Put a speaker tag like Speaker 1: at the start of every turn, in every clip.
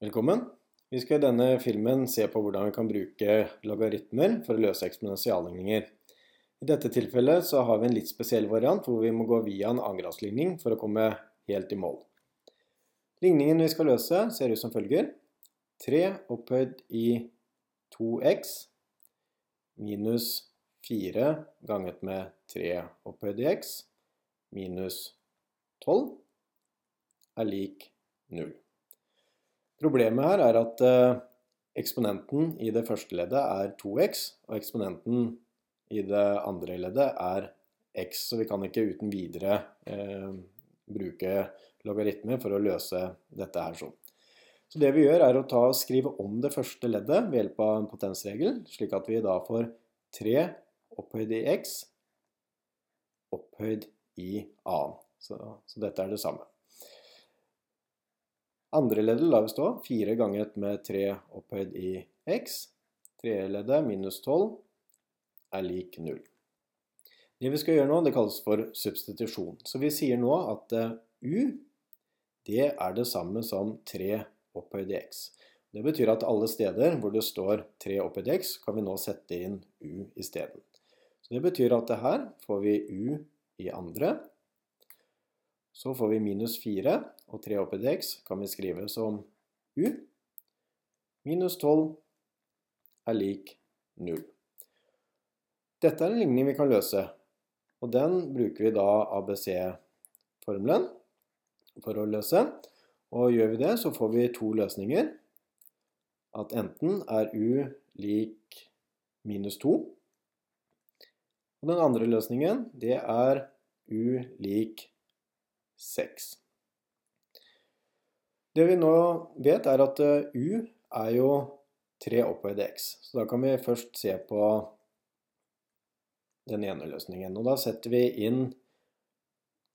Speaker 1: Velkommen! Vi skal i denne filmen se på hvordan vi kan bruke logaritmer for å løse eksponentialligninger. I dette tilfellet så har vi en litt spesiell variant hvor vi må gå via en annengradsligning for å komme helt i mål. Ligningen vi skal løse ser ut som følger. 3 opphøyd i 2x minus 4 ganget med 3 opphøyd i x minus 12 er lik 0. Problemet her er at eh, eksponenten i det første leddet er 2x, og eksponenten i det andre leddet er x, så vi kan ikke uten videre eh, bruke logaritmer for å løse dette her sånn. Så det vi gjør er å ta skrive om det første leddet ved hjelp av en potensregel, slik at vi da får 3 opphøyd i x opphøyd i a. Så, så dette er det samme. Andre leddet lar vi stå. 4 ganget med 3 opphøyd i x. Tredje leddet minus 12 er lik 0. Det vi skal gjøre nå, det kalles for substitusjon. Så vi sier nå at eh, u det er det samme som 3 opphøyd i x. Det betyr at alle steder hvor det står 3 opphøyd i x, kan vi nå sette inn u isteden. Så det betyr at her får vi u i andre, så får vi minus 4, og 3 oppi dx kan vi skrive som u. Minus 12 er lik 0. Dette er en ligning vi kan løse, og den bruker vi da ABC-formelen for å løse. Og gjør vi det, så får vi to løsninger. At enten er u lik minus 2, og den andre løsningen, det er u lik 6. Det vi nå vet, er at eh, u er jo 3 opphøyd x. Så da kan vi først se på den ene løsningen. Og da setter vi inn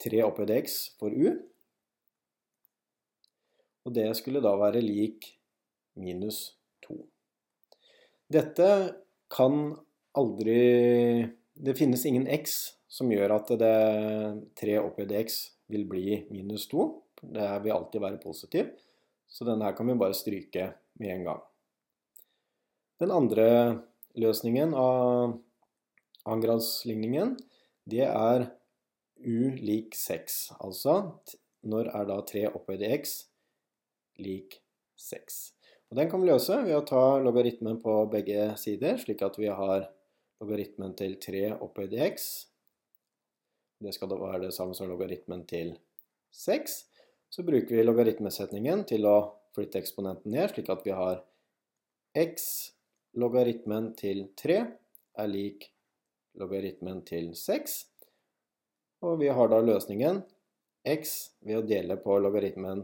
Speaker 1: 3 opphøyd x for u. Og det skulle da være lik minus 2. Dette kan aldri Det finnes ingen x som gjør at det 3 opphøyd x vil bli minus 2. Det vil alltid være positiv, så denne her kan vi bare stryke med en gang. Den andre løsningen av angradsligningen, det er u lik 6. Altså når er da 3 opphøyd i x lik 6. Og Den kan vi løse ved å ta logaritmen på begge sider, slik at vi har logaritmen til 3 opphøyd i x det skal da være det samme som logaritmen til 6. Så bruker vi logaritmesetningen til å flytte eksponenten ned, slik at vi har x logaritmen til 3 er lik logaritmen til 6. Og vi har da løsningen x ved å dele på logaritmen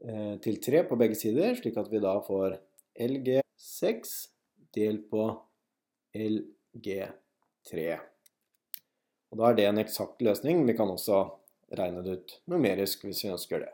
Speaker 1: eh, til 3 på begge sider, slik at vi da får LG6 delt på LG3. Og Da er det en eksakt løsning. Vi kan også regne det ut numerisk hvis vi ønsker det.